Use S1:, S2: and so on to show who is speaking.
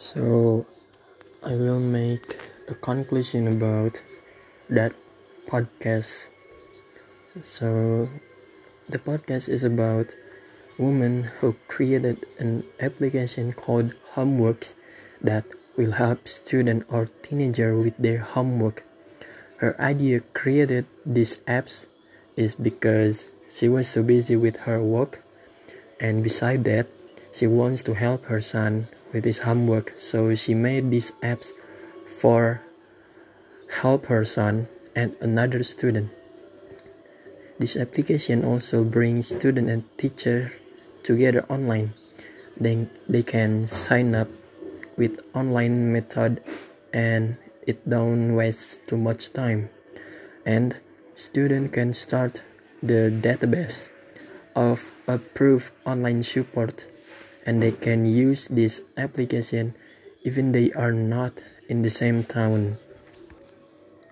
S1: So, I will make a conclusion about that podcast. So, the podcast is about woman who created an application called Homeworks that will help student or teenager with their homework. Her idea created these apps is because she was so busy with her work and beside that she wants to help her son with his homework so she made these apps for help her son and another student. This application also brings student and teacher together online. Then they can sign up with online method and it don't waste too much time. And student can start the database of approved online support and they can use this application even they are not in the same town